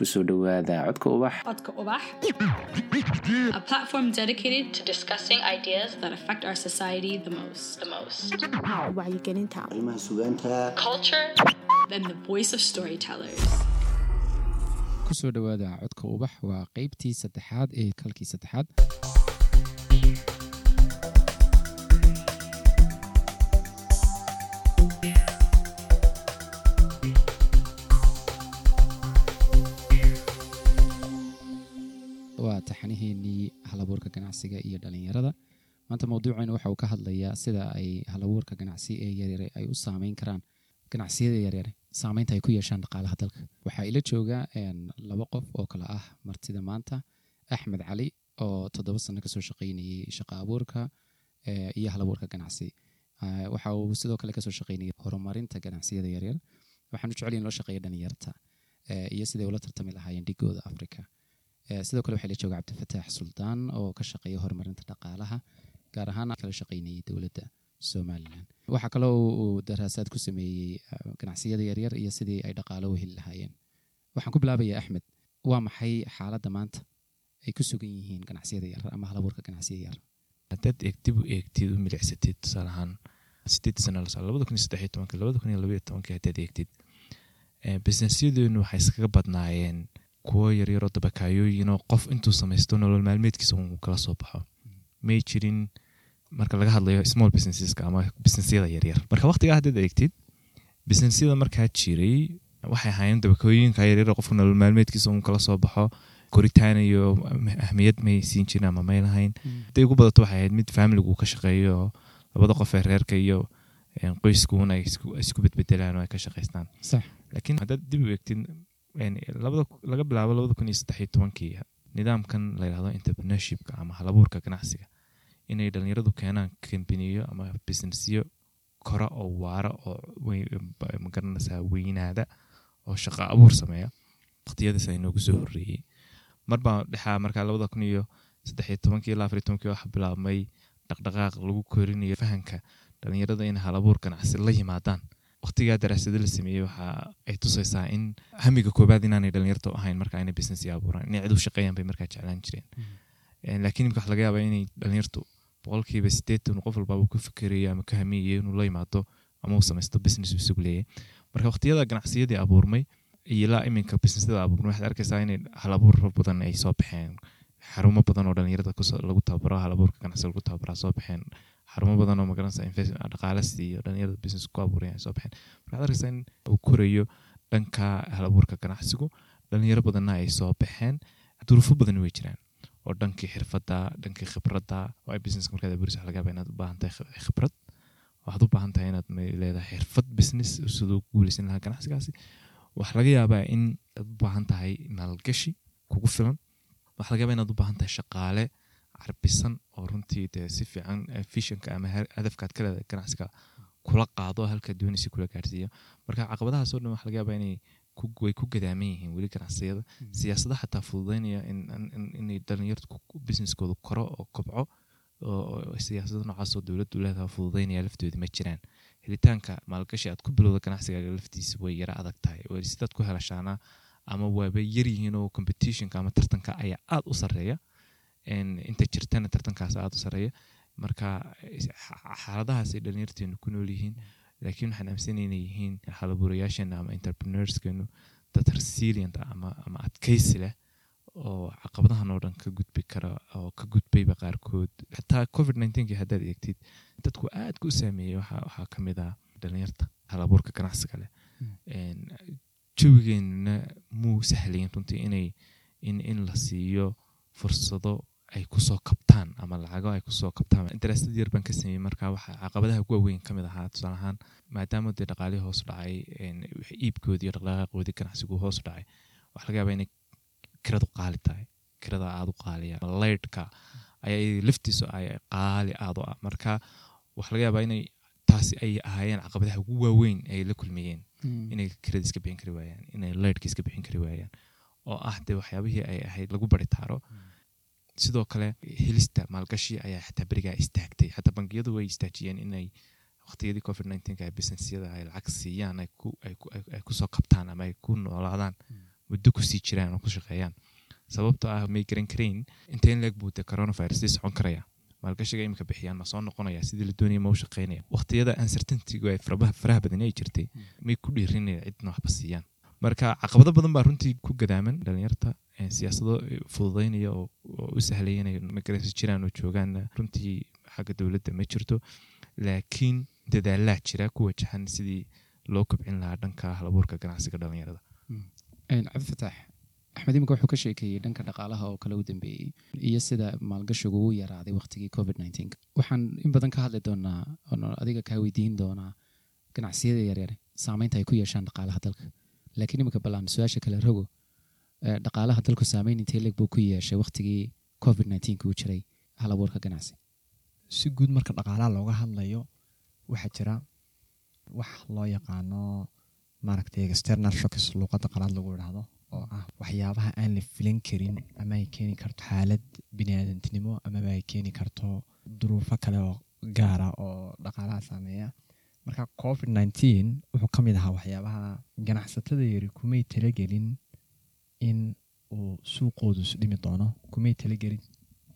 ku soo dhowaada codka ubax Codka Ubax, a platform dedicated to discussing ideas that affect our society the most. The most. wacyigelinta arrimaha sugaanta Culture and the voice of storytellers. ku soo dhowaada codka ubax waa qeybtii saddexaad ee kalkii saddexaad halabuurka ganacsiga iyo dhalinyarada. Maanta mawduuceena waxa uu ka hadlayaa sida ay halabuurka ganacsi ee yaryare ay u saameyn karaan. Ganacsiyada yaryare saameynta ay ku yeeshaan dhaqaalaha dalka. Waxaa ila jooga laba qof oo kale ah martida maanta. Axmed cali oo toddoba sano ka soo shaqeynayay shaqo abuurka iyo halabuurka ganacsi. Waxa uu sidoo kale ka soo shaqeynayay horumarinta ganacsiyada yaryar waxaan u jecel in loo shaqeeya dhalinyarta iyo siday ula tartami lahaayeen dhigooda africa sidoo kale waxaa la jooga cabdifataax suldaan oo ka shaqeeya horumarinta dhaqaalaha gaar ahaan kala shaqeynayay dowladda somalilan. Waxaa kaloo uu daraasaad ku sameeyey eh, ganacsiyada yaryar iyo sidii ay dhaqaalo u heli lahaayeen. Waxaan ku bilaabaya axmed waa maxay xaaladda maanta ay ku sugan yihiin ganacsiyada yaryar ama halabuurka ganacsiyada yaryar haddaad eegtib u eegtid u milicsatid tusaale ahaan sideed la soo labada kun iyo saddex iyo tobanka labada kun iyo labaiyo tobanka haddaad eegtid eh, businessyadeenu waxay iskaga badnaayeen kuwo yaryaroo dabakaayooyinoo qof intuu samaysto nolol maalmeedkiisa uu kala soo baxo. May jirin marka laga hadlayo small businesseska ama businessyada yaryar marka waqtigaa haddaad eegtid businessyada markaa jiray waxay ahaayeen dabakooyinka yaryar qofka nolol maalmeedkiisa uu kala soo baxo. Koritaan iyo ahmiyad may siin jirin ama may lahayn. Haday ugu badato waxay ahayd mid familigu ka shaqeeyo oo labada qof ee reerka iyo een, qoyskuuna ay isku- bedbedelaan oo ay ka shaqaystaan laakiin haddaad dib u eegtid laga bilaabo labada kun iyo saddex iyo tobankii nidaamkan la yidhahdo entrepreneurshipka ama halabuurka ganacsiga inay dhalinyaradu keenaan kambaniyo ama businessyo kora oo waara oo ma garanaysaa weynaada oo shaqo abuur sameeya waqtiyadaas ay noogu soo horreeyey marbaa dhexaa markaa labada kun iyo saddex iyo tobankii ilaa afar iyo tobankii waxaa bilaabmay dhaqdhaqaaq lagu korinayo fahanka dhalinyarada in halabuur ganacsi la yimaadaan waqtigaa daraasado la sameeyey waxa ay tusaysaa in hamiga koobaad inaanay dhalinyarta ahayn marka inay business abuuraan inay cid u shaqeeyaan bay markaa jeclaan jireen. Een, laakiin imika waxa laga yaabaa inay dhalinyartu boqolkiiba sideetan qof walbaaba ku fikerayo ama ka hamiyayo inuu la yimaado ama uu samaysto business uu isagu leeyahay marka waqtiyada ganacsiyadii abuurmay iyo ilaa iminka businessyada abuurmay waxaad arkaysaa inay halabuur badan ay soo baxeen. Xarumo badan oo dhalinyarada lagu tababaro halabuurka ganacsiga lagu tababaraa soo baxeen xarumo badan oo magaranaysa dhaqaale siiyo dhalinyarada business ku abuurayan ay soo baxeen. Marka waxaad arkaysaa in uu korayo dhanka halabuurka ganacsigu dhalinyaro badanna ay soo baxeen. Duruufo badan way jiraan oo dhankii xirfadda dhankii khibradda oo ay business markaad abuuraysa waxa laga yaabaa inaad u baahan tahay khib- khibrad waxaad u baahan tahay inaad leedahay xirfad business siduu ku guuleysan lahaa ganacsigaasi. Waxaa laga yaabaa in aad u baahan tahay maalgashi kugu filan. Waxaa laga yaabaa inaad u baahan tahay shaqaale carbisan oo runtii dee si fiican eh, visionka ama hadafkaad ka leedahay ganacsiga kula qaado halka doonaysa kula gaarsiiyo. Marka caqabadahaas oo dhan waxaa laga yaabaa inay ku- way ku gadaaman yihiin weli ganacsiyada. Siyaasadaha xataa fududeynaya in- in- in- inay dhalinyartu ku- businesskooda koro oo kobco oo oo siyaasado noocaas oo dowladdu leedahay oo fududeynaya laftoodi ma jiraan. Helitaanka maalgashi aad ku bilowda ganacsigaaga laftiisa way yara adag tahay. Sidaad ku helashaana ama waaba yar yihiin oo competitionka ama tartanka ayaa aad u sarreeya inta jirtana tartankaas aad u sarreeya marka is- xa- xaaladahaas ay dhalinyarteenu ku nool yihiin laakiin waxaan aaminsanay inay yihiin halabuurayaasheena ama entrepreneurskeenu dad resilient ah ama adkaysi leh oo caqabadahan oo dhan ka gudbi kara oo ka gudbayba qaarkood. Xataa covid 19 haddaad eegtid dadku aad ku saameeyey waxaa ka mid ah dhalinyarta halabuurka ganacsiga leh. Een, jawigeenuna muu sahlayn runtii inay in in la siiyo fursado ay ku soo kabtaan ama lacago ay ku soo kabtaan. Daraasad yar baan ka sameeyey. Marka waxaa caqabadaha ugu waaweyn ka mid ahaa tusaale ahaan maadaama dee dhaqaalihii hoos dhacay iibkoodii iyo dhaqdhaqaaqoodii ganacsigu hoos dhacay waxaa laga yaabaa inay kiradu qaali tahay. Kirada aada u qaaliya laydhka ayaa laftiisu ay qaali aada u ah. Marka waxaa laga yaabaa inay taasi ay ahaayeen caqabadaha ugu waaweyn ay la kulmayeen inay kirada iska bixin kari waayaan inay laydhka iska bixin kari waayaan. Oo ah dee waxyaabihii ay ahayd lagu bari taaro sidoo kale helista maalgashi ayaa xataa berigaa istaagtay. Xataa bangiyadu way istaajiyeen inay waqtiyadii covid 19 ay businessyada ay lacag siiyaan ay ku ay ku ay ku soo qabtaan ama ay ku noolaadaan muddo ku sii jiraan oo ku shaqeeyaan. Sababtoo ah may garan karayn inta in leeg buu de coronavirus sii socon karaya maalgashiga imika bixiyaan ma soo noqonaya sidii la doonaya ma shaqeynaya. Waqtiyada uncertaintygu ay faraha badan ay jirtay may ku dhiirinaya cidna waxba siiyaan. Marka caqabado badan baa runtii ku gadaaman dhalinyarta siyaasado fududeynaya oo u sahlaya inay jiraan oo joogaan runtii xagga dowladda ma jirto. Laakiin dadaalaa jira ku wajahan sidii loo kobcin lahaa dhanka halabuurka ganacsiga dhalinyarada cabdifataax axmed iminka wuxuu ka sheekeeyey dhanka dhaqaalaha oo kale u dambeeyey iyo sida maalgashigu u yaraaday waqtigii covid waxaan in badan ka hadli doonaa oon adiga kaa weydiin doonaa ganacsiyada yaryar saameynta ay ku yeeshaan dhaqaalaha dalka. Laakiin iminka ballaan su'aasha kale rogo dhaqaalaha dalku saameyn intee leeg buu ku yeeshay waqtigii covid uu jiray. Halabuurka ganacsi. Si guud marka dhaqaalaha looga hadlayo waxaa jira wax loo yaqaano maaragtay external shocks luuqadda qalaad lagu idhaahdo oo ah waxyaabaha aan la filan karin ama ay keeni karto xaalad biniaadantinimo amaba ay keeni karto duruufo kale oo gaara oo dhaqaalaha saameeya. Marka covid wuxuu ka mid ahaa waxyaabaha ganacsatada yari kumay talagelin in uu suuqoodu isdhimi doono. Kumay talagelin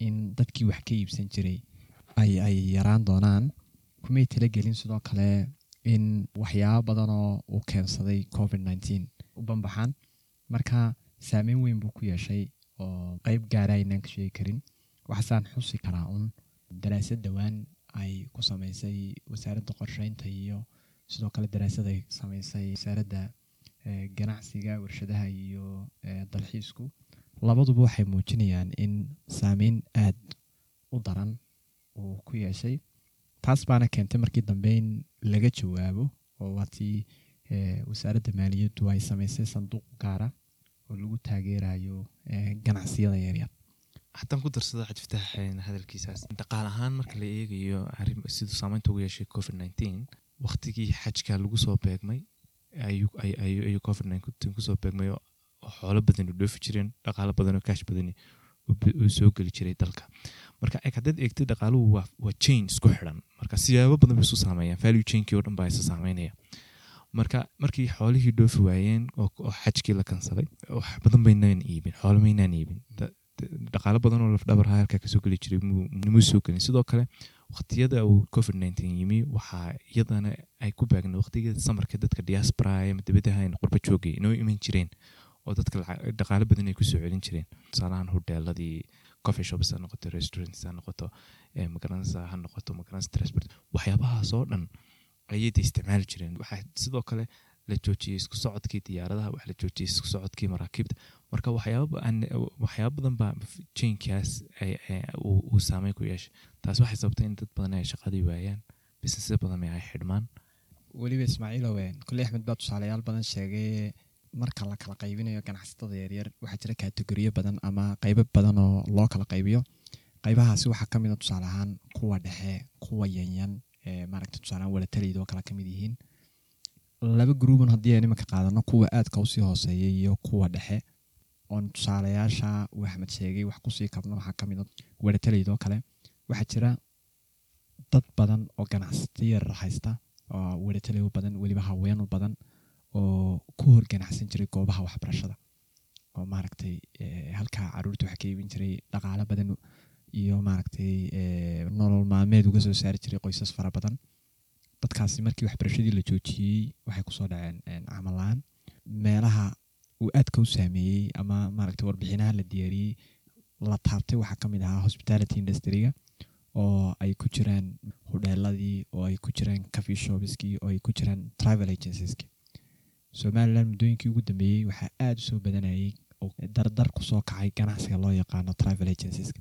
in dadkii wax ka iibsan jiray ay yaraan doonaan. Kumay talagelin sidoo kale in waxyaabo badanoo uu keensaday covid nineteen u banbaxaan marka saameyn weyn buu ku yeeshay oo qeyb gaara aynaan ka sheegi karin. Waxaasaan xusi karaa un daraasad dhowaan ay ku sameysay wasaaradda qorsheynta iyo sidoo kale daraasad ay sameysay wasaaradda ganacsiga warshadaha iyo dalxiisku. Labaduba waxay muujinayaan in saameyn aad u daran uu ku yeeshay. Taas baana keentay markii dambe in laga jawaabo oo waatii wasaaradda maaliyaddu ay sameysay sanduuq gaara oo lagu taageerayo ganacsiyada yaryar haddaan ku darsada xajfitax hadalkiisaas. Dhaqaal ahaan marka la eegayo siduu saameynta ugu yeeshay covid waqtigii xajka lagu soo beegmay ayuu ay- ayuu ayuu covid nineteen ku soo beegmay oo xoolo badan dhoofi jireen dhaqaalo badan oo kaash badani uu soo geli jiray dalka. Marka haddaad eegtay dhaqaaluhu waa chain isku xidhan. Marka siyaabo badan bay isu saameeyaan value chainkii oo dhan baa isa saameynaya. Marka markii xoolihii dhoofi waayeen oo xajkii la kansaday wax badan baynaan iibin xoolo maynaan iibin. Dhaqaalo badan oo lafdhabar ha halkaa ka soo geli jiray muu muu soo gelin. Sidoo kale waqtiyada uu covid nineteen yimi waxaa iyadana ay ku baagna waqtiyada samarka dadka diaspora ama dibadaha ayna qurba joogay inoo iman jireen oo dadka dhaqaalo badan ay ku soo celin jireen. Tusaalahan hoteeladii coffee shops ha noqoto restaurants ha noqoto eh, magaranaysa ha noqoto magaranaysa transport waxyaabahaas oo dhan ayay isticmaali jireen. Waxaa sidoo kale la joojiyey isku socodkii diyaaradaha wax la joojiyey isku socodkii maraakiibta marka waxyaaba badan baa ay- uu saameyn ku yeeshay. Taas waxay sababtay in dad badan ay shaqadii waayaan businessya badan ay xidhmaan. Weliba ismaaciilow kuley axmed baa tusaalayaal badan sheegay marka la kala qaybinayo ganacsatada yaryar waxaa jira kategoriyo badan ama qeybo badan oo loo kala qaybiyo. Qeybahaasi waxaa ka mid a tusaale ahaan kuwa dhexe kuwa yanyan maaragta tusaale ahaan walataleyda oo kala ka mid yihiin. Laba gruuban haddii aan imanka qaadano kuwa aadka u sii hooseeya iyo kuwa dhexe oon tusaalayaasha uu axmed sheegay wax ku sii kabno waxaa ka mid a walataleyda oo kale. Waxaa jira dad badan oo ganacsato yar oo walataley u badan weliba haween u badan oo ku hor ganacsan jiray goobaha waxbarashada. Oo maaragtay eh, halkaa carruurta wax ka iibin jiray dhaqaalo badan iyo maaragtay eh, nolol maalmeed uga soo saari jiray qoysas fara badan. Dadkaasi markii waxbarashadii la joojiyey waxay ku soo dhaceen een, camal la'aan. Meelaha uu aadka u saameeyey ama maaragtay warbixinaha la diyaariyey la taabtay waxaa ka ahaa hospitality industryga oo ay ku jiraan hodheeladii oo ay ku jiraan coffee shopskii oo ay ku jiraan travel agencieski somaliland muddooyinkii ugu dambeeyey waxaa aada u badanayay oo dardar ku soo kacay ganacsiga loo yaqaano travel agencieska.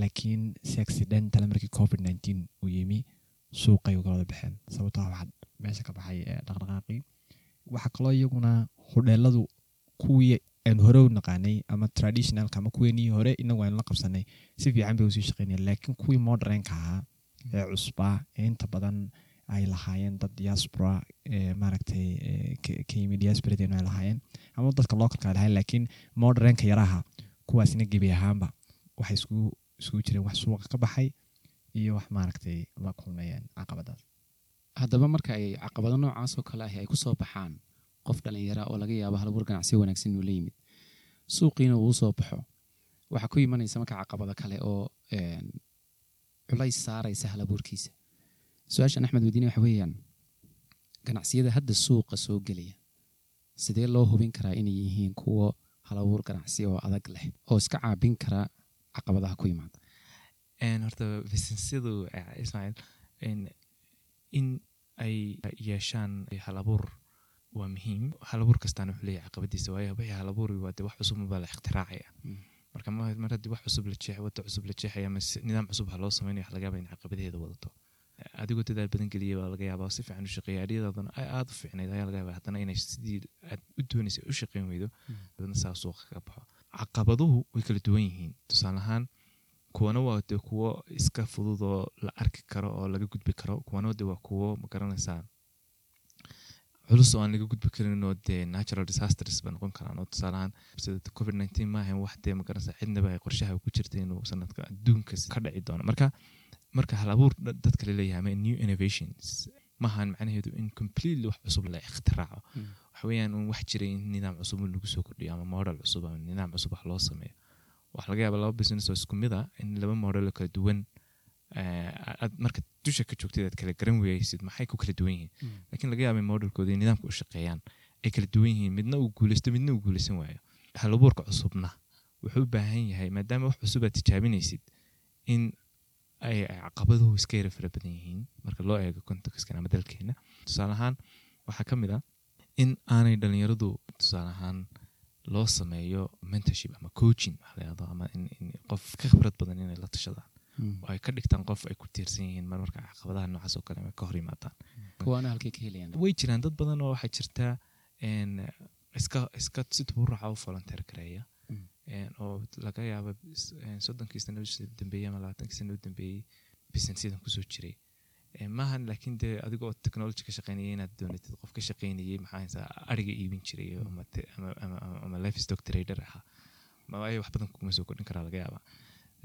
Laakiin si accidental markii covid nineteen uu yimi suuqay uga baxeen. Sababtoo ah waxaa meesha ka baxay eh, dhaqdhaqaaqii. Waxaa kaloo iyaguna hodheeladu kuwii aan hore naqaanay ama traditionalka ama kuweenii hore inagu aynu la qabsanay. Si fiican bay u sii shaqeynayaan laakiin kuwii modernka ahaa ee cusbaa ee inta badan ay lahaayeen dad diaspora maaragtay ka- diasporadeenu ay lahaayeen ama dadka localka ay lahaayeen laakiin modernka yaraha kuwaasina gebi ahaanba waxay iskugu iskugu jireen wax suuqa ka baxay iyo wax maaragtay la kulmayeen caqabadaas. Haddaba marka ay caqabado noocaas oo kale ahi ay ku baxaan qof dhalinyara oo laga yaabo halabuur ganacsi wanaagsan inuu la yimid. Suuqiina uu soo baxo. Waxaa ku imanaysa marka caqabado kale oo culays saaraysa halabuurkiisa su'aashan axmed weydiine waxa weeyaan ganacsiyada hadda suuqa soo gelaya sidee loo hubin karaa inay yihiin kuwo halabuur ganacsi oo adag leh oo iska caabin kara caqabadaha ku yimaada Een, horta businessyadu eh, ismaaciil in ay yeeshaan halabuur waa muhiim. Halabuur kastaana wuxuu leeyahay caqabadiisa waayo wixii halabuuri waa dee wax la ikhtiraacaya Mm. marka ma- mar haddii wax cusub la jeex wada cusub la jeexaya ama nidaam cusub ha loo sameynaya wax laga yaaba in caqabadeeda wadato. Adigoo dadaal badan geliya baa laga yaabaa si fiican u shaqeeya. Adiyadaadana aada u fiicnayd ayaa laga yaabaa haddana inay sidii aad u doonaysa u shaqeyn weydo dadna saa suuqa ka baxo. Caqabaduhu way kala duwan yihiin. Tusaale ahaan kuwana waa dee kuwo iska fudud oo la arki karo oo laga gudbi karo. Kuwana de waa kuwo ma garanaysaa culus oo aan laga gudbi karin oo dee natural disasters ba noqon karaan oo tusaale ahaan sida covid nineteen maahan wax dee ma garanaysaa cidnaba ay qorshaha ku jirta inuu sanadka adduunka ka dhici doono. Marka marka hal abuur da- dadka la leeyahay ama new innovations maahan macnaheedu in completely wax cusub la ikhtiraco waxa weeyaan un wax jiray in nidaam cusub lagu soo kordhiyo ama model cusub ama nidaam cusub wax loo sameeyo. Waxa laga yaaba laba business oo isku mid ah in laba model oo kala duwan aad marka dusha ka joogtid aad kala garan weysid maxay ku kala duwan yihiin? Laakiin laga yaaba in modelkooda nidaamka u shaqeeyaan ay kala duwan yihiin midna uu guuleysto midna uu guuleysan waayo. Halabuurka cusubna wuxuu u baahan yahay maadaama wax cusub aad tijaabinaysid in ay caqabaduhu iska yara fara badan yihiin. Marka loo eego contextkan ama dalkeena tusaale ahaan waxaa ka mid ah in aanay dhalinyaradu tusaale ahaan loo sameeyo mentorship ama coaching la ama in qof ka khibrad badan inay la tashadaan oo ay ka dhigtaan qof ay ku tiirsan yihiin mar marka caqabadaha noocaas oo kale ay ka hor yimaadaan kuwaana halkay ka helayaan way jiraan dad badan oo waxaa jirta iska iska si taburuca u volunteer gareeya Mm. een, oo laga yaabo soddonkii sano dambeeyey ama labaatankii sano u dambeeyey businessyadan ku soo jiray. Maahan laakiin dee adigoo technology ka shaqeynaya inaad doonatid qof ka shaqeynayay maxaa ariga iibin jiray ama ama livestock trader ahaa. Ma wax badan kuma soo kordhin karaa laga yaabaa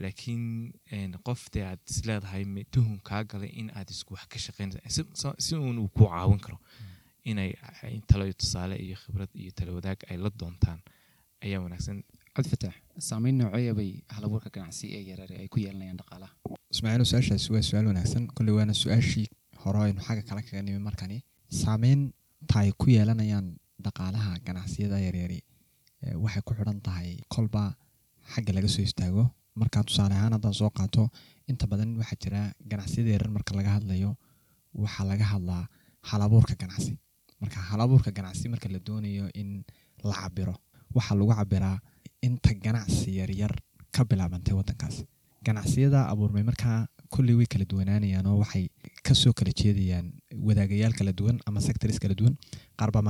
laakiin qof dee aad is leedahay me- tuhun kaa galay in aad isku wax ka shaqeynaysa si, uun uu ku caawin karo inay ay talo iyo tusaale iyo khibrad iyo talo wadaag ay la doontaan ayaa wanaagsan. Cabdifataax saameyn nooceeya bay halabuurka ganacsi ee yareere ay ku yeelanayaan dhaqaalaha? Ismaaciil su'aashaasi waa su'aal wanaagsan. Kolley waana su'aashii hore aynu xagga kale kaga nimi markani. Saameynta ay ku yeelanayaan dhaqaalaha ganacsiyada yaryari. Waxay ku xidhan tahay kolba xagga laga soo istaago marka tusaale ahaan haddaan soo qaato inta badan waxaa jira ganacsiyada yaryar marka laga hadlayo waxaa laga hadlaa halabuurka ganacsi. Marka halabuurka ganacsi marka la doonayo in la cabiro waxaa lagu cabiraa inta ganacsi yaryar ka bilaabantay wadankaas ganacsiyada abuurmay markaa kolley way kala duwanaanayaan oo waxay ka soo kala jeedayaan wadaagayaal kala duwan ama sectors kala duwan. Qaar baa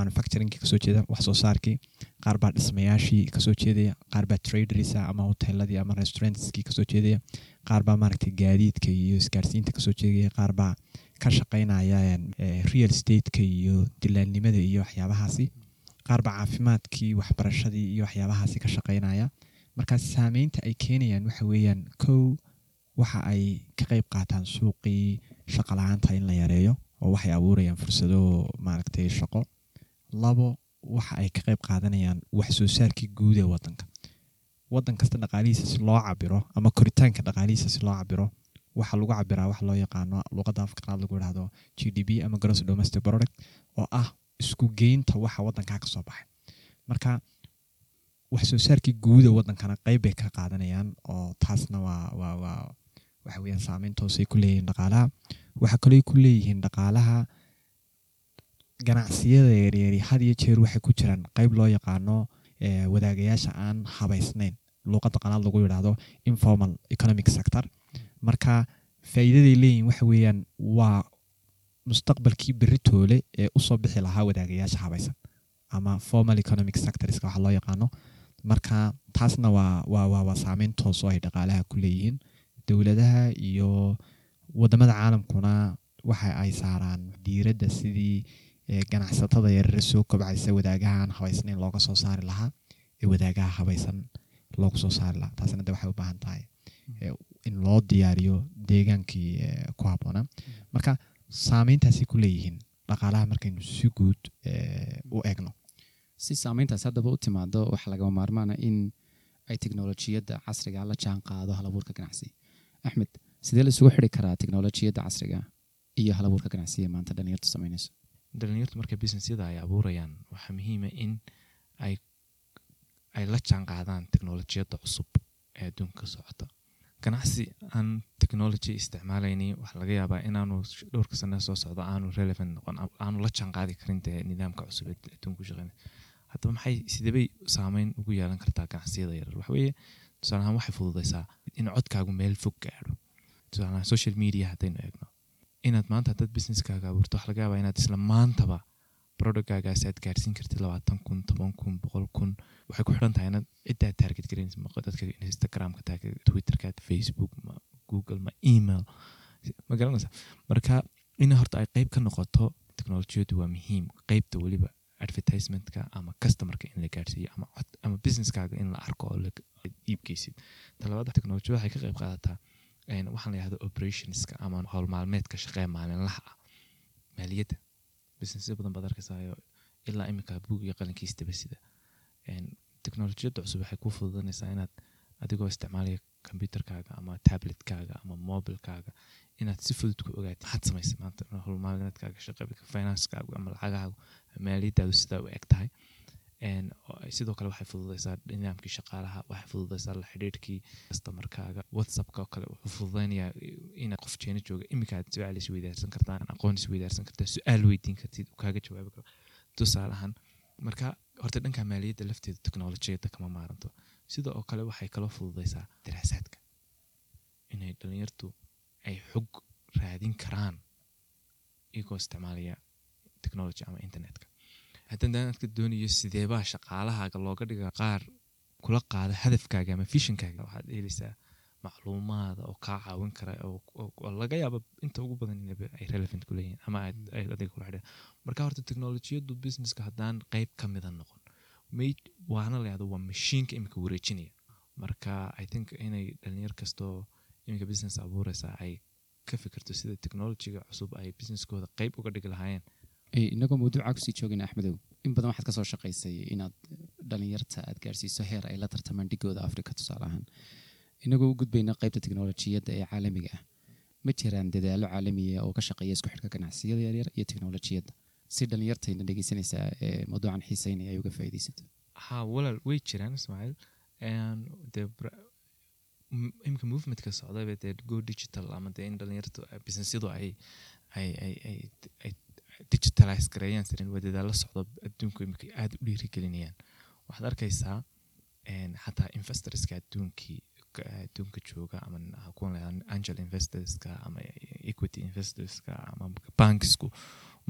ka soo jeeda wax soo saarkii. Qaar dhismayaashii ka soo jeedaya. Qaar baa traderisa ama hoteeladii ama restaurantskii ka soo jeedaya. Qaar maaragtay gaadiidka iyo isgaarsiinta ka soo jeedaya. Qaar ka shaqeynaya eh, real stateka iyo dilaalnimada iyo waxyaabahaasi. Qaar caafimaadkii waxbarashadii iyo waxyaabahaasi ka shaqeynaya marka saameynta ay keenayaan waxa weeyaan kow waxa ay ka qayb qaataan suuqii shaqo la'aanta in la yareeyo oo waxay abuurayaan fursado maaragtay shaqo. Labo waxa ay ka qayb qaadanayaan wax soo saarkii guud ee wadanka wadan kasta dhaqaalihiisa si loo cabiro ama koritaanka dhaqaalihiisa si loo cabiro waxaa lagu cabiraa wax loo yaqaano luqadda afkaqaad lagu idhahdo g d p ama gross domestic product oo ah isku geynta waxa wadankaa ka soo baxay. Marka wax soo saarkii guuda wadankana qeyb bay ka qaadanayaan oo taasna waa waa waa waxa weeyaan saameyn toosay ku leeyihiin dhaqaalaha. Waxaa kaloo ku leeyihiin dhaqaalaha ganacsiyada yaryari had iyo jeer waxay ku jiraan qeyb loo yaqaano eh, wadaagayaasha aan habaysnayn. Luuqadda qanaad lagu yidhaahdo informal economic sector. Marka faa'iidaday leeyihiin waxa weeyaan waa mustaqbalkii beritoole ee u soo bixi lahaa wadaagayaasha habaysan ama formal economic sectorska waxa loo yaqaano. Marka taasna waa waa waa waa saameyn toos oo ay dhaqaalaha ku leeyihiin dowladaha iyo waddamada caalamkuna waxa ay saaraan diiradda sidii ganacsatada yarare soo kobcaysa wadaagahan habaysnayn looga soo saari lahaa ee wadaagaha habaysan loogu soo saari lahaa. Taasna de waxay u baahan tahay in loo diyaariyo deegaankii ku habboonaa marka saameyntaasay ku leeyihiin dhaqaalaha markaynu si guud u eegno. Si saameyntaas haddaba u timaado waxaa lagama maarmaana in ay teknolojiyadda casriga la jaan halabuurka ganacsi axmed sidee la isugu xiri karaa teknolojiyadda casriga iyo halabuurka ganacsiga maanta dhalinyartu sameynayso dhalinyartu marka businessyada ay abuurayaan waxaa muhiima in ay ay la jaan qaadaan teknolojiyadda cusub ee adduunka ka socota. Ganacsi aan technology isticmaalayni waxaa laga yaabaa inaanu dhowrka sane soo socdo aanu relevant noqon aanu la jaan qaadi karin dee nidaamka cusub ee adduunka ku shaqeynaya. Haddaba maxay sidebay saameyn ugu yeelan kartaa ganacsiyada yarar waxaweeye tusaale ahaan waxay fududaysaa in codkaagu meel fog gaadho tusaale ahaan social media haddaynu eegno inaad maanta haddaad businesskaaga abuurto waxaa laga yaabaa inaad isla maantaba productgaagaas aad gaarsiin kartid labaatan kun toban kun boqol kun waxay ku xidhan tahay inaad ciddaad target garaynaysa ma dadka instagramka taaga twitterka facebook ma google ma email ma garanaysa marka in horta ay qeyb ka noqoto teknolojiyadu waa muhiim qeybta weliba advertisementka ama customerka in la gaarsiiyo ama businesskaaga in la arko oo iibgeysid. Talabaada teknolojiyada waxay ka qeyb qaadataa waxaan la yahdo operationska ama howl maalmeedka shaqee maalinlaha ah maaliyadda. Businessyo badan baad arkaysayo ilaa iminka buug iyo qalinkiisdaba sida. Teknolojiyadda cusub waxay kuu fududanaysaa inaad adigoo isticmaalaya computerkaaga ama tabletkaaga ama mobilkaaga inaad si fudud ku ogaatid maxaad samaysay maanta howl maalmeedkaaga shaqeebka financekaaga ama lacagahaagu maaliyadaadu sidaa u eg sidoo kale waxay fududaysaa nidaamkii shaqaalaha waxay fududaysaa la xidhiirkii customerkaaga whatsappka oo kale wuxuu fududaynayaa inaad qof jeena jooga iminka su'aal isweydaarsan kartaan aqoon isweydaarsan kartaa su'aal weydiin kartid kaaga jawaabi karo. Tusaale marka horta dhanka maaliyadda lafteeda teknolojiyadda kama maaranto sida oo kale waxay kaloo fududaysaa daraasaadka. Inay dhalinyartu ay xog raadin karaan iyagoo isticmaalaya technology ama internetka. Daanaadka doonayo sideebaa shaqaalahaaga looga dhiga qaar kula qaada hadafkaaga ama fishonkaaga waxaad helaysaa macluumaada oo kaa caawin kara oo laga yaaba inta ugu badan inaba ay relevant ku leeyihiin ama adiga kula xidhiir marka horta teknolojiyaddu businesska haddaan qeyb ka mida noqon waana la yahdo waa mashiinka iminka wareejinaya marka i think inay dhalinyar kastoo iminka business abuureysa ay ka fikirto sida technolojiga cusub ay businesskooda qeyb uga dhigi lahaayeen. Inagoo mawduuca ku sii joogayna axmedow? In badan waxaad ka soo shaqaysay inaad dhalinyarta aad gaarsiiso heer ay la tartamaan dhigooda africa tusaale ahaan. Inagoo u gudbayna qeybta teknolojiyadda ee caalamiga ah. Ma jiraan dadaalo caalamiya oo ka shaqeeya isku xidhka ganacsiyada yaryar iyo teknolojiyadda si dhalinyartayna dhegeysanaysaa mawduucan xiiseynaya ay uga faaideysato ha walaal way jiraan ismaaciil de imika movementka socdaba dee go digital ama dee in dhalinyartu businessyadu ay ay ay ay ay digitalize gareeyaan sirin waa dadaalo socdo adduunku imika aada u dhiirigelinayaan. Waxaad arkaysaa xataa investorska adduunkii adduunka jooga ama kuwan angel investorska ama equity investorska ama bankisku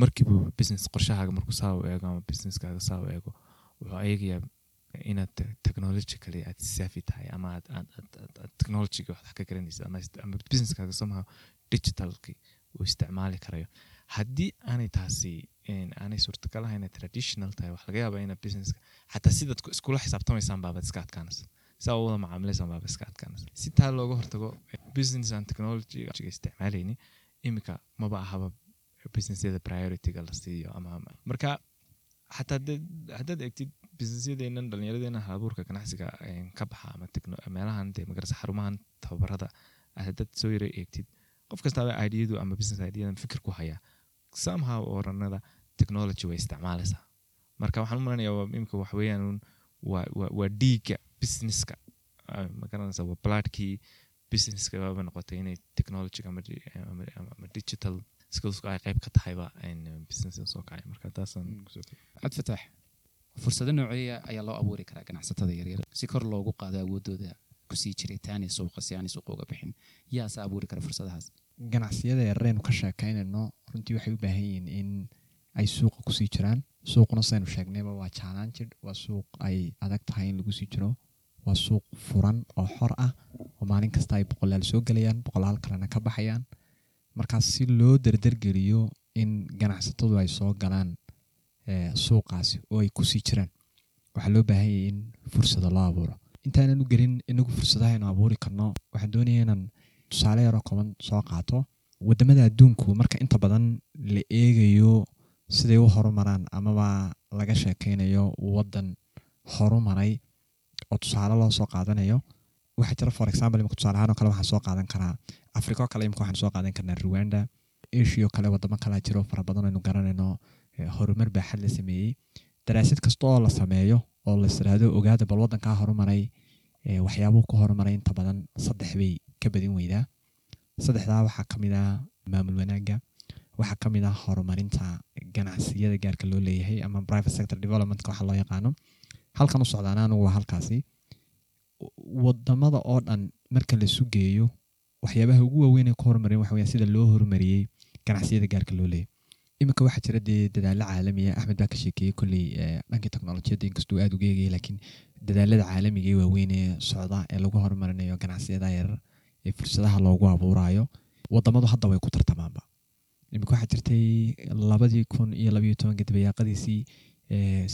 markiibu business qorshahaaga markuu saa u eego ama businesskaaga saa u eego wuxuu eegayaa inaad technologically aad saafi tahay ama aad technologyga wax ka garanaysa ama businesskaaga somehow digitalki uu isticmaali karayo. Haddii aanay taasi aanay suurtagal ahayn traditional tahay wax laga yaabaa inaad businesska xataa sidaad iskula xisaabtamaysaan baabaad iska adkaanaysa saa wada macaamilaysaan baaba iska adkaanaysa si taa looga hortago business and technology isticmaalayni iminka maba ahaba businessyada priorityga la siiyo ama marka xataa haddaad eegtid businessyadeenan dhallinyaradeenan halabuurka ganacsiga ka baxa ama meelahan dee magarasa xarumahan tababarada haddaad soo yara eegtid qof kastaaba ideyadu ama business ideyadan fikir ku hayaa somehow oranada technology way isticmaalaysaa marka waxaan u malanaya imika waxweeyaan waa dhiigga businesska magaranaysa waa bladkii businesska baaba noqotay inay technology ama digital skillsku ay qayb ka tahayba business soo kacay. Marka taasaan cabdifatax fursado nooceeya ayaa loo abuuri karaa ganacsatada yaryar si kor loogu qaado awoodooda ku sii jiritaani suuqa si aanay suuqa uga bixin yaase abuuri kara fursadahaas? Ganacsiyada yarareynu ka sheekaynayno runtii waxay u baahan yihiin in ay suuqa ku sii jiraan. Suuquna saynu sheegnayba waa challenged waa suuq ay adag tahay in lagu sii jiro waa suuq furan oo xor ah oo maalin kasta ay boqolaal soo gelayaan boqolaal kalena ka baxayaan. Markaas si loo dardargeliyo in ganacsatadu ay soo galaan suuqaasi oo ay ku sii jiraan waxaa loo baahan yahay in fursado loo abuuro. Intaanan u gelin inagu fursadahaynu abuuri karno waxaan doonaya inaan tusaale yaroo kooban soo qaato. Wadamada adduunku marka inta badan la eegayo siday u horumaraan amaba laga sheekeynayo wadan horumaray oo tusaale loo soo qaadanayo waxaa jira for example imika tusaale ahaan oo kale waxaan soo qaadan karaa africa kale imika waxaan soo qaadan karnaa rwanda asia kale wadamo kalaa jiro fara aynu garanayno horumar baaxad la sameeyey. Daraasad kasta oo la sameeyo oo la ogaada bal wadankaa horumaray waxyaabuhu ku horumaray inta badan saddex bay ka badin weydaa. Saddexdaa waxaa ka ah maamul wanaaga waxaa ka ah horumarinta ganacsiyada gaarka loo leeyahay ama private sector developmentka waxa loo yaqaano halkan u socdaana anigu waa halkaasi. Wadamada oo dhan marka la sugeeyo waxyaabaha ugu waaweyn ku horumareen waxa sida loo horumariyey ganacsiyada gaarka loo leeyahay. Iminka waxaa jira dee dadaalo caalamiya axmed baa ka sheekeeyey kolley dhankii teknolojiyadda inkastuu aada uga eegayay laakiin dadaalada caalamiga ee waaweyn socda ee lagu horumarinayo ganacsiyada yarar ee fursadaha loogu abuurayo wadamadu hadda way ku tartamaanba. Iminka waxaa jirtay labadii kun iyo labayo tobanka dabayaaqadiisii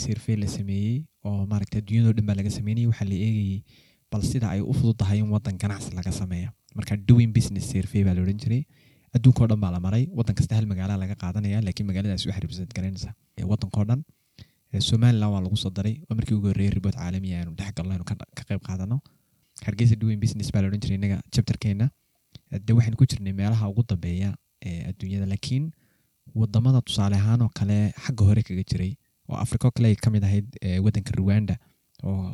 sirfey la sameeyey oo maaragta adduunyadoo dhan baa laga sameynayay waxaa la eegayey bal sida ay u fududahay in wadan ganacsi laga sameeya marka doing business survey baa la odhan jiray. Adduunkao dhan baa la maray. Wadan kasta hal magaala laga qaadanaya laakiin magaaladaas waxay represent garanaysa wadankao dhan. Somaliland waa lagu soo daray oo markii ugu horreeyay ribood caalamiya aynu dhex galno aynu ka qayb qaadano. Hargeysa doing business baa la odhan jiray innaga chapterkeena. De waxaynu ku jirnay meelaha ugu dambeeya ee adduunyada laakiin waddamada tusaale ahaan oo kale xagga hore kaga jiray oo africa kale ay ka mid ahayd wadanka rwanda oo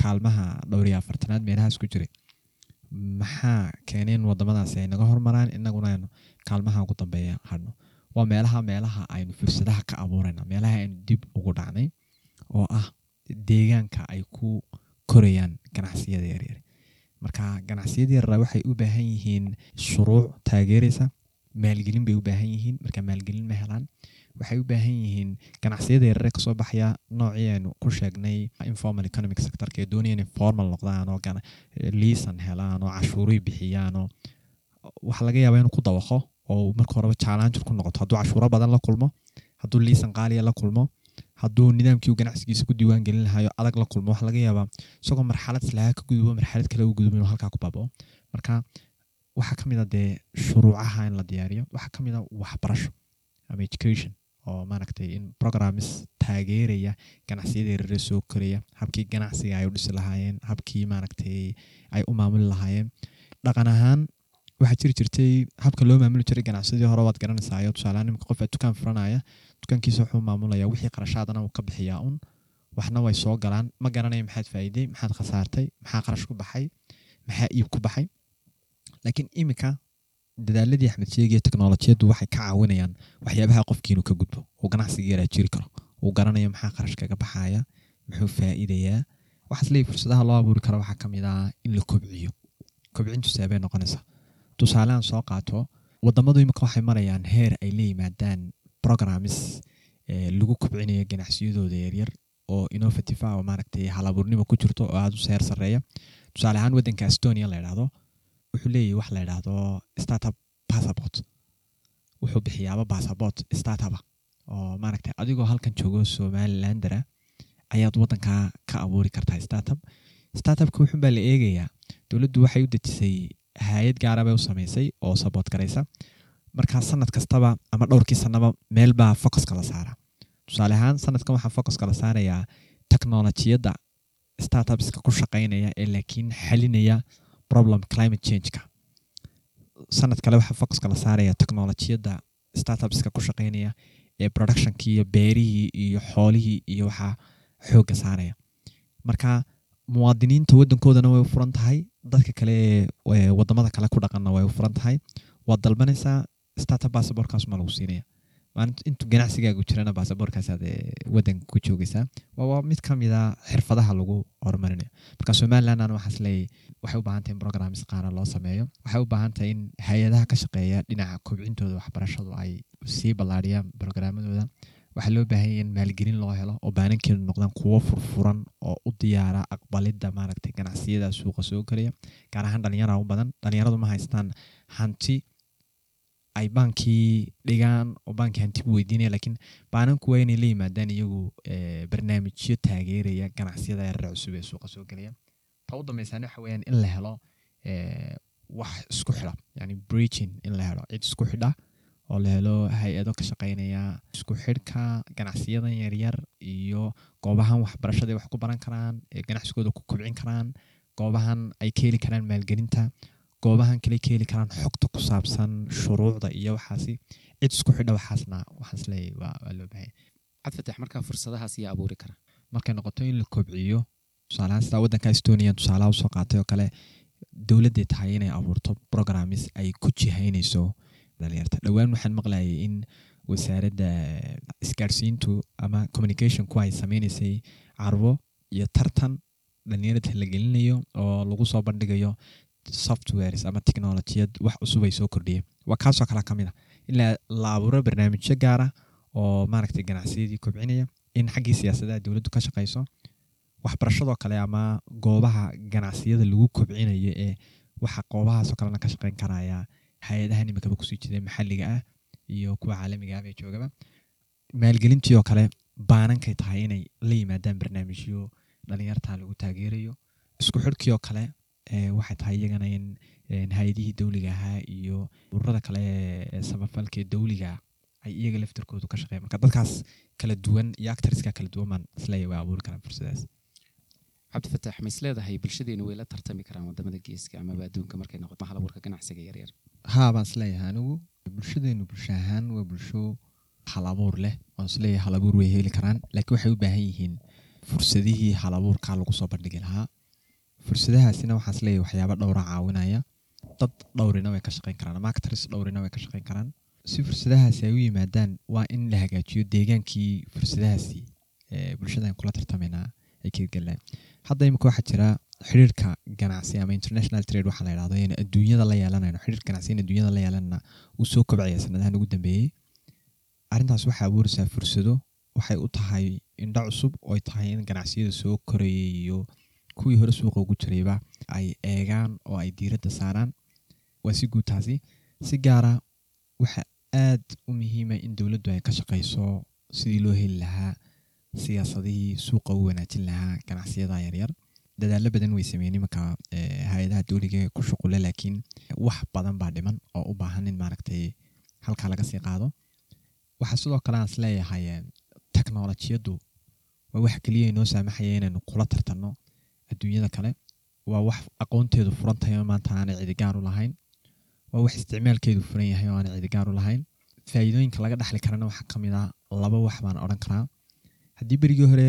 kaalmaha dhowr iyo afartanaad meelahaas ku jiray. Maxaa keenay in wadamadaasi ay naga hormaraan? Inaguna aynu kaalmaha ugu dambeeya hadhno. Waa meelaha meelaha aynu fursadaha ka abuurayna meelaha aynu dib ugu dhacnay oo ah deegaanka ay ku korayaan ganacsiyada yaryar marka ganacsiyada yaryar waxay u baahan yihiin shuruuc taageeraysa maalgelin bay u baahan yihiin. Marka maalgelin ma helaan waxay u baahan yihiin ganacsiyada yarare ka soo baxaya noocii aynu ku sheegnay informal economic sectorka ee doonaya inay formal noqdaan oo liisan helaan oo cashuuray bixiyaan oo waxaa laga yaabaa inuu ku dabaqo oo marka horeba challenge ku noqoto. Hadduu cashuuro badan la kulmo hadduu liisan qaaliya la kulmo hadduu nidaamkii ganacsigiisa ku diiwaan gelin lahayo adag la kulmo waxaa laga yaabaa isagoo marxalad islaha ka gudubo marxalad kale u gudubo inuu halkaa ku baabao. Marka waxaa ka a dee shuruucaha in la diyaariyo waxaa ka a waxbarasho ama education oo maaragtay in programmes taageeraya ganacsiyada yarare soo koraya habkii ganacsiga ay u dhisi lahaayeen habkii maaragtay ay u maamuli lahaayeen. Dhaqan ahaan waxaa jiri jirtay habka loo maamuli jiray ganacsadii hore waad garanaysaa ayo tusaalehaan imika qof dukaan furanaya dukaankiisa wuxuu maamulaya wixii qarashaadana uu ka bixiyaa un waxna way soo galaan. Ma garanaya maxaad faa'iiday maxaad khasaartay maxaa qarash ku baxay maxaa iib ku baxay. Laakiin imika dadaaladii axmed sheegiya teknolojiyaddu waxay ka caawinayaan waxyaabaha qofkiinu ka gudbo. Uu ganacsiga yaraa jiri karo. Uu garanayo maxaa qarash kaga baxaya. Muxuu faa'iidayaa. Waxaas leeyahy fursadaha loo abuuri karo waxaa ka mid ah in la kobciyo. Kobcintu seebay noqonaysaa. Tusaalehan soo qaato wadamadu imika waxay marayaan heer ay la yimaadaan programmes lagu kobcinayo ganacsiyadooda yaryar oo innovative ah oo maaragtay halabuurnimo ku jirto oo aada u seer sarreeya tusaale ahaan waddanka estonia la yidhaahdo wuxuu leeyahy wax la yidhaahdo startup passport. Wuxuu bixiyaaba passport startupa. Oo maaragtay adigoo halkan joogo somalilandera ayaad waddankaa ka abuuri kartaa startup. Startupka wuxun baa la eegayaa dowladdu waxay u dejisay hay'ad gaara bay u samaysay oo saboot garaysa markaa sanad kastaba ama dhowrkii sanaba meel baa focuska la saara. Tusaale ahaan sanadkan waxaa focuska la saarayaa technolojiyadda startupska ku shaqaynaya ee laakiin xalinaya problem climate changeka. Sanad kale waxaa focuska la saaraya technolojiyadda startupska ku shaqaynaya ee productionkii iyo beerihii iyo xoolihii iyo waxaa xoogga saaraya. Marka muwaadiniinta waddankoodana way u furan tahay dadka kale ee waddamada kale ku dhaqanna way u furan tahay. Waad dalbanaysaa startup basaborkaas ma lagu siinaya maalinta intuu ganacsigaagu jirana basaborkaasaad wadanka ku joogaysaa waa mid ka mid a xirfadaha lagu horumarinayo. Marka somaliland ana waxaas leeyahy waxay u baahan tahay in programs qaara loo sameeyo. Waxay u baahan tahay in hay'adaha ka shaqeeya dhinaca kobcintooda waxbarashadu ay sii ballaadhiyaan programmadooda. Waxaa loo baahanya in maalgelin loo helo oo baanankeedu noqdaan kuwo furfuran oo u diyaara aqbalidda maaragtay ganacsiyada suuqa soo gelaya gaar ahaan dhalinyara u badan. Dhalinyaradu ma haystaan hanti ay baankii dhigaan oo baankii hanti bu weydiinaya lakiin baananku waa inay la yimaadaan iyagu barnaamijyo taageeraya ganacsiyada yarar cusub ee suuqa soo gelaya ta u dambeysaan waxa weyaan in la helo wax isku xidha yani breaching in la helo. Cid isku xidha oo la helo hay'ado ka shaqeynaya isku xidhka ganacsiyadan yaryar iyo goobahan waxbarashada ay wax ku baran karaan ganacsigooda ku kobcin karaan goobahan ay ka heli karaan maalgelinta goobahan kale ka heli karaan xogta ku saabsan shuruucda iyo waxaasi cid isku xidha waxaasna waa cabdifatax markaa fursadahaas ayaa abuuri kara. Markay noqoto in la kobciyo tusaalahaan sidaa waddanka estonia tusaalaha u soo qaatay oo kale dowladday tahay inay abuurto programmes ay ku jihaynayso dhalinyarta dhowaan waxaan maqlayay in wasaaradda isgaarsiintu ama communicationku ay sameynaysay carwo iyo tartan dhalinyarada la gelinayo oo lagu soo bandhigayo softwares ama technolojiyad wax cusub ay soo kordhiyeen. Waa kaasoo kale ka a in la abuuro barnaamijyo gaara oo maaragtay ganacsiyadii kobcinaya in xaggii siyaasadaha dowladdu ka shaqayso waxbarashadoo kale ama goobaha ganacsiyada lagu kobcinayo ee waxa goobahaasoo kalena ka shaqeyn karaya hay'adahan imikaba ku sii jiday maxalliga ah iyo kuwa caalamiga ah bay joogaba. Maalgelintii oo kale baanankay tahay inay la yimaadaan barnaamijyo dhalinyarta lagu taageerayo. Isku xidhkii oo kale waxay tahay iyagana in hay'adihii dowliga ahaa iyo ururada kale ee samafalka ee dowliga ay iyaga laftarkoodu ka shaqeeyan marka dadkaas kala duwan iyo actariska kala duwan baan is leeyahay waa abuuri karaan fursadaas. Cabdifatax ma is leedahay bulshadeenu way la tartami karaan waddamada geeska amaba adduunka markay noqoto? Halabuurka ganacsiga yaryar haa baan is leeyahay anigu bulshadeenu bulsho ahaan waa bulsho halabuur leh. Waan is leeyahay halabuur way heli karaan. Laakiin waxay u baahan yihiin fursadihii halabuurka lagu soo bandhigi lahaa fursadahaasina waxaan is leeyahay waxyaaba dhowra caawinaya. Dad dhowrina way ka shaqeyn karaan actors dhowrina way ka shaqeyn karaan. Si fursadahaasi ay u yimaadaan waa in la hagaajiyo deegaankii fursadahaasi bulshada kula tartamaynaa ay hirgelinayaan hadda imika waxaa jira xiriirka ganacsi ama international trade waxaa la yidhahdo in adduunyada la yeelanayno xiriir ganacsi adduunyada la yeelanana uu soo kobcaya sanadahan ugu dambeeyey arrintaas waxay abuuraysaa fursado waxay u tahay indho cusub oo ay tahay in ganacsiyada soo korayay iyo kuwii hore suuqa ugu jirayba ay eegaan oo ay diiradda saaraan. Waa si guud si gaara waxa aad u muhiima in dowladdu ay ka shaqayso sidii loo heli lahaa siyaasadihii suuqa u wanaajin lahaa ganacsiyada yaryar dadaalo badan way sameeyeen imanka hay'adaha dowliga ku shuqule laakiin wax badan baa dhiman oo u baahan in maaragtay halkaa laga sii qaado. Waxaa sidoo kale aan is leeyahay teknolojiyaddu waa wax keliya inoo saamaxaya inaynu kula tartanno adduunyada kale. Waa wax aqoonteedu furan tahay oo maanta aanay cidigaar u lahayn. Waa wax isticmaalkeedu furan yahay oo aanay cidigaar u lahayn. Faa'iidooyinka laga dhexli karana waxaa ka mid a laba wax baan odhan karaa. Haddii berigii hore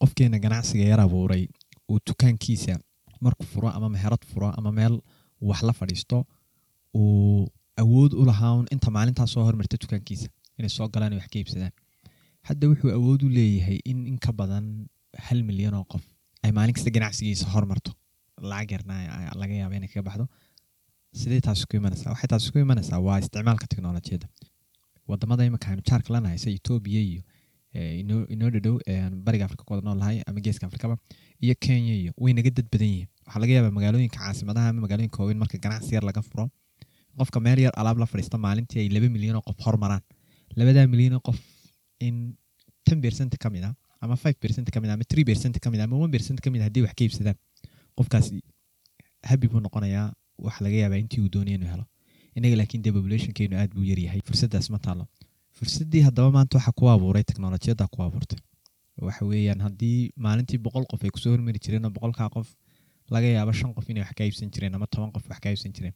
qofkeena ganacsiga yar abuuray uu dukaankiisa marku furo ama meherad furo ama meel wax la fadhiisto uu awood u lahaa inta maalintaa soo hormarta dukaankiisa inay soo galaan wax ka iibsadaan. Hadda wuxuu awood u leeyahay in in ka badan hal milyan oo qof ay maalin kasta ganacsigiisa hormarto. Lacag yarna laga yaaba inay kaga baxdo. Sidee taasi ku imanaysaa? Waxay taasi ku imanaysaa waa isticmaalka teknolojiyadda waddamada imika aynu jaarka lanahay sida etoobiya iyo inoo dhadhow bariga afrika ku wada ama geeska afrikaba iyo kenya iyo way naga dad badan yihiin. Waxaa laga yaabaa magaalooyinka caasimadaha ama magaalooyinka waaweyn marka ganacsi yar laga furo qofka meel yar alaab la fadhiista maalintii ay laba milyan oo qof hormaraan. Labadaa milyan oo qof in ten percent ka mid ah ama five percent ka mid ah ama three percent ka mid ah ama one percent ka mid ah haddii wax ka iibsadaan qofkaasi habi buu noqonayaa waxa laga yaabaa intii uu doonaya inuu helo innaga laakiin dee populationkeenu aad buu yaryahay fursaddaas ma taalo fursaddii haddaba maanta waxaa ku abuuray teknolojiyadda ku abuurtay waxa weeyaan haddii maalintii boqol qof ay ku soo hormari jireen oo boqolkaa qof laga yaabo shan qof inay wax ka iibsan jireen ama toban qof wax ka iibsan jireen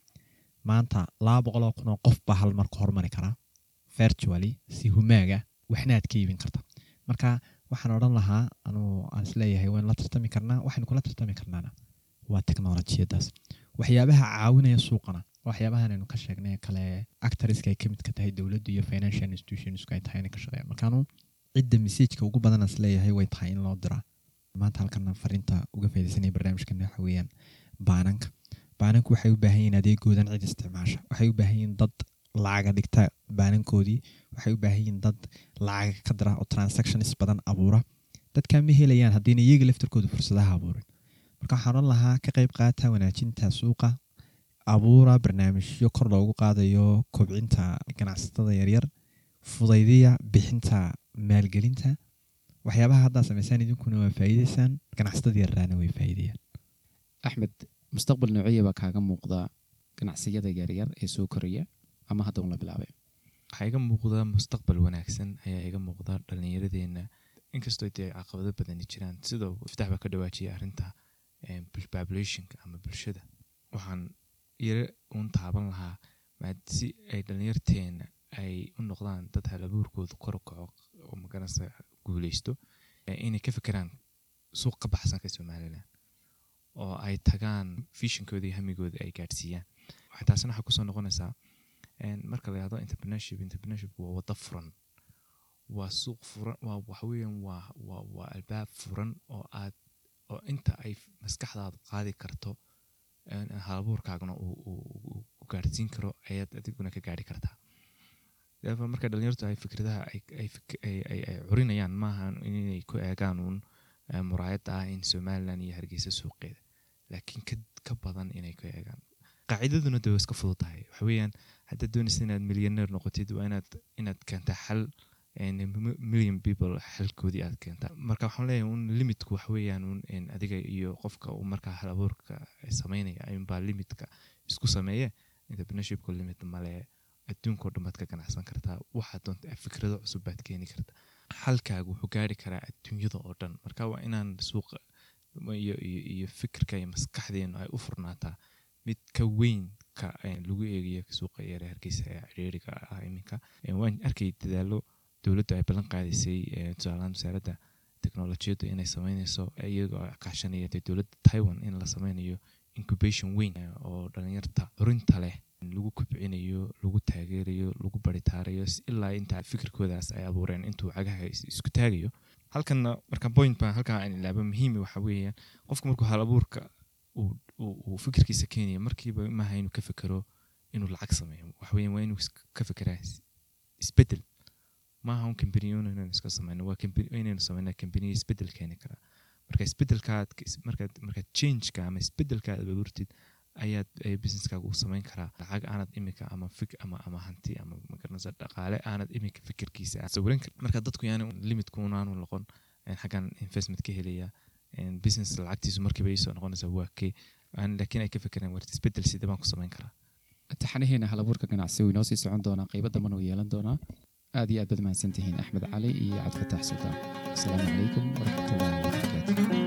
maanta laba boqoloo kun oo qof baa hal mar ku hormari karaa virtually si humaaga waxna ka iibin karta marka waxaan odhan lahaa anuu aan is leeyahay waynu la tartami karnaa waxaynu kula tartami karnaana. Waa teknolojiyaddaas waxyaabaha caawinaya suuqana waxyaabahan aynu ka sheegnay kale actariska ay ka mid ka tahay dowladdu iyo financial institutionsku ay tahay inay ka shaqeeyaan. Markaanu cidda messajka ugu badan as leeyahay way tahay in loo diraa maanta halkana fariinta uga faidaysanaya barnaamijkan waxa weeyaan baananka. Baananku waxay u baahan yihiin adeegoodan cid isticmaasha waxay u baahan yihiin dad lacaga dhigta baanankoodii waxay u baahan yihiin dad lacaga ka dira oo transactions badan abuura. Dadkaa ma helayaan haddiina iyaga laftarkooda fursadaha abuurin. Marka waxaan odhan lahaa ka qayb qaata wanaajinta suuqa abuura barnaamijyo kor loogu qaadayo kobcinta ganacsatada yaryar fudaydiya bixinta maalgelinta. Waxyaabaha haddaa samaysaan idinkuna waa faa'iidaysaan ganacsatada yarraana way faa'iidayaan. Axmed mustaqbal noociyya baa kaaga muuqda ganacsiyada yaryar ee soo koraya ama hadda un la bilaabay. Waxaa iga muuqda mustaqbal wanaagsan ayaa iga muuqda dhallinyaradeena inkastoo dee caqabado badani jiraan sidoo iftax baa ka dhawaajiyay arrinta populationka ama bulshada. Waxaan yaro uun taaban lahaa si ay dhallinyarteena ay u noqdaan dad halabuurkooda kor kaco oo magaranaysa guuleysto inay ka fekeraan suuq ka baxsan ka somalilan oo ay tagaan vishonkooda iyo hamigooda ay gaadhsiiyaan. Taasina waxaa ku soo noqonaysaa marka la yahdo entrepreneurship entrepreneurship waa wado furan. Waa suuq furan waa waxaweeyaan waa waa waa albaab furan oo aad oo inta ay maskaxdaadu qaadi karto halabuurkaaguna uu gaadhsiin karo ayaad adiguna ka gaadhi kartaa therefore marka dhalinyartu ay fikradaha ay curinayaan maaha inay ku eegaan uun muraayadda ah in somaliland iyo hargeysa suuqeeda. Laakiin ka badan inay ku eegaan. Qaacidaduna de waa iska fudud tahay waxa weeyaan haddaad doonaysa inaad milyaneer noqotid waa inaad inaad keentaa xal million people xalkoodii aad keentaa marka waxaan leeyahay un limitku waxa weeyaan un adiga iyo qofka uu markaa hal sameynaya ayuunbaa limitka isku sameeye entrepreneurshipku limit male adduunkao dhan ka ganacsan kartaa waxaad doonta fikrado cusub baad keeni kartaa xalkaagu wuxuu gaari karaa adduunyada oo dhan marka waa inaan suuqa iyo fikirka iyo maskaxdeenu ay u furnaataa mid ka weyn lagu eegayo suuqa yare hargeysa ee ciriiriga ah iminka. Waan arkay dadaalo dowladdu ay ballan qaadaysay tusaalahaan wasaaradda teknolojiyadda inay sameynayso iyagoo kaashanaya dee dowladda taiwan in la sameynayo incubation weyn oo dhalinyarta curinta leh. Lagu kobcinayo lagu taageerayo lagu baritaarayo ilaa intaa fikirkoodaas ay abuureen intuu cagaha isku taagayo. Halkanna marka point baa halkaa aan ilaaba muhiimi waxa weeyaan qofku markuu hal uu fikirkiisa keenaya markiiba maaha inuu ka fikero inuu lacag sameeyo. Waxaweyan waa inuu ka fikeraa isbeddel maaha un kambaniyo inaynu iska sameyno waa inaynu sameynaa kambaniya isbeddel keeni karaa. Marka isbedelkaad markaad changeka ama isbeddelka aad abuurtid ayaad businesskaaga u sameyn karaa. Lacag aanad imika ama fik ama ama hanti ama magaranaysa dhaqaale aanad imika fikirkiisa aad sawiran marka dadku yaani limitku unaanu noqon xaggan investment ka helaya business lacagtiisu markiiba iisoo noqonaysa waa kee laakiin ay ka fikireen war isbeddel sidee baan ku sameyn karaa taxanaheena halabuurka ganacsi wuu inoo sii socon doonaa qaybo dambana uu yeelan doonaa aad iyo aad baad mahadsantihiin axmed cali iyo cabdifatax sultaan asalaamu calaykum waraxmatullahi wabarakaatu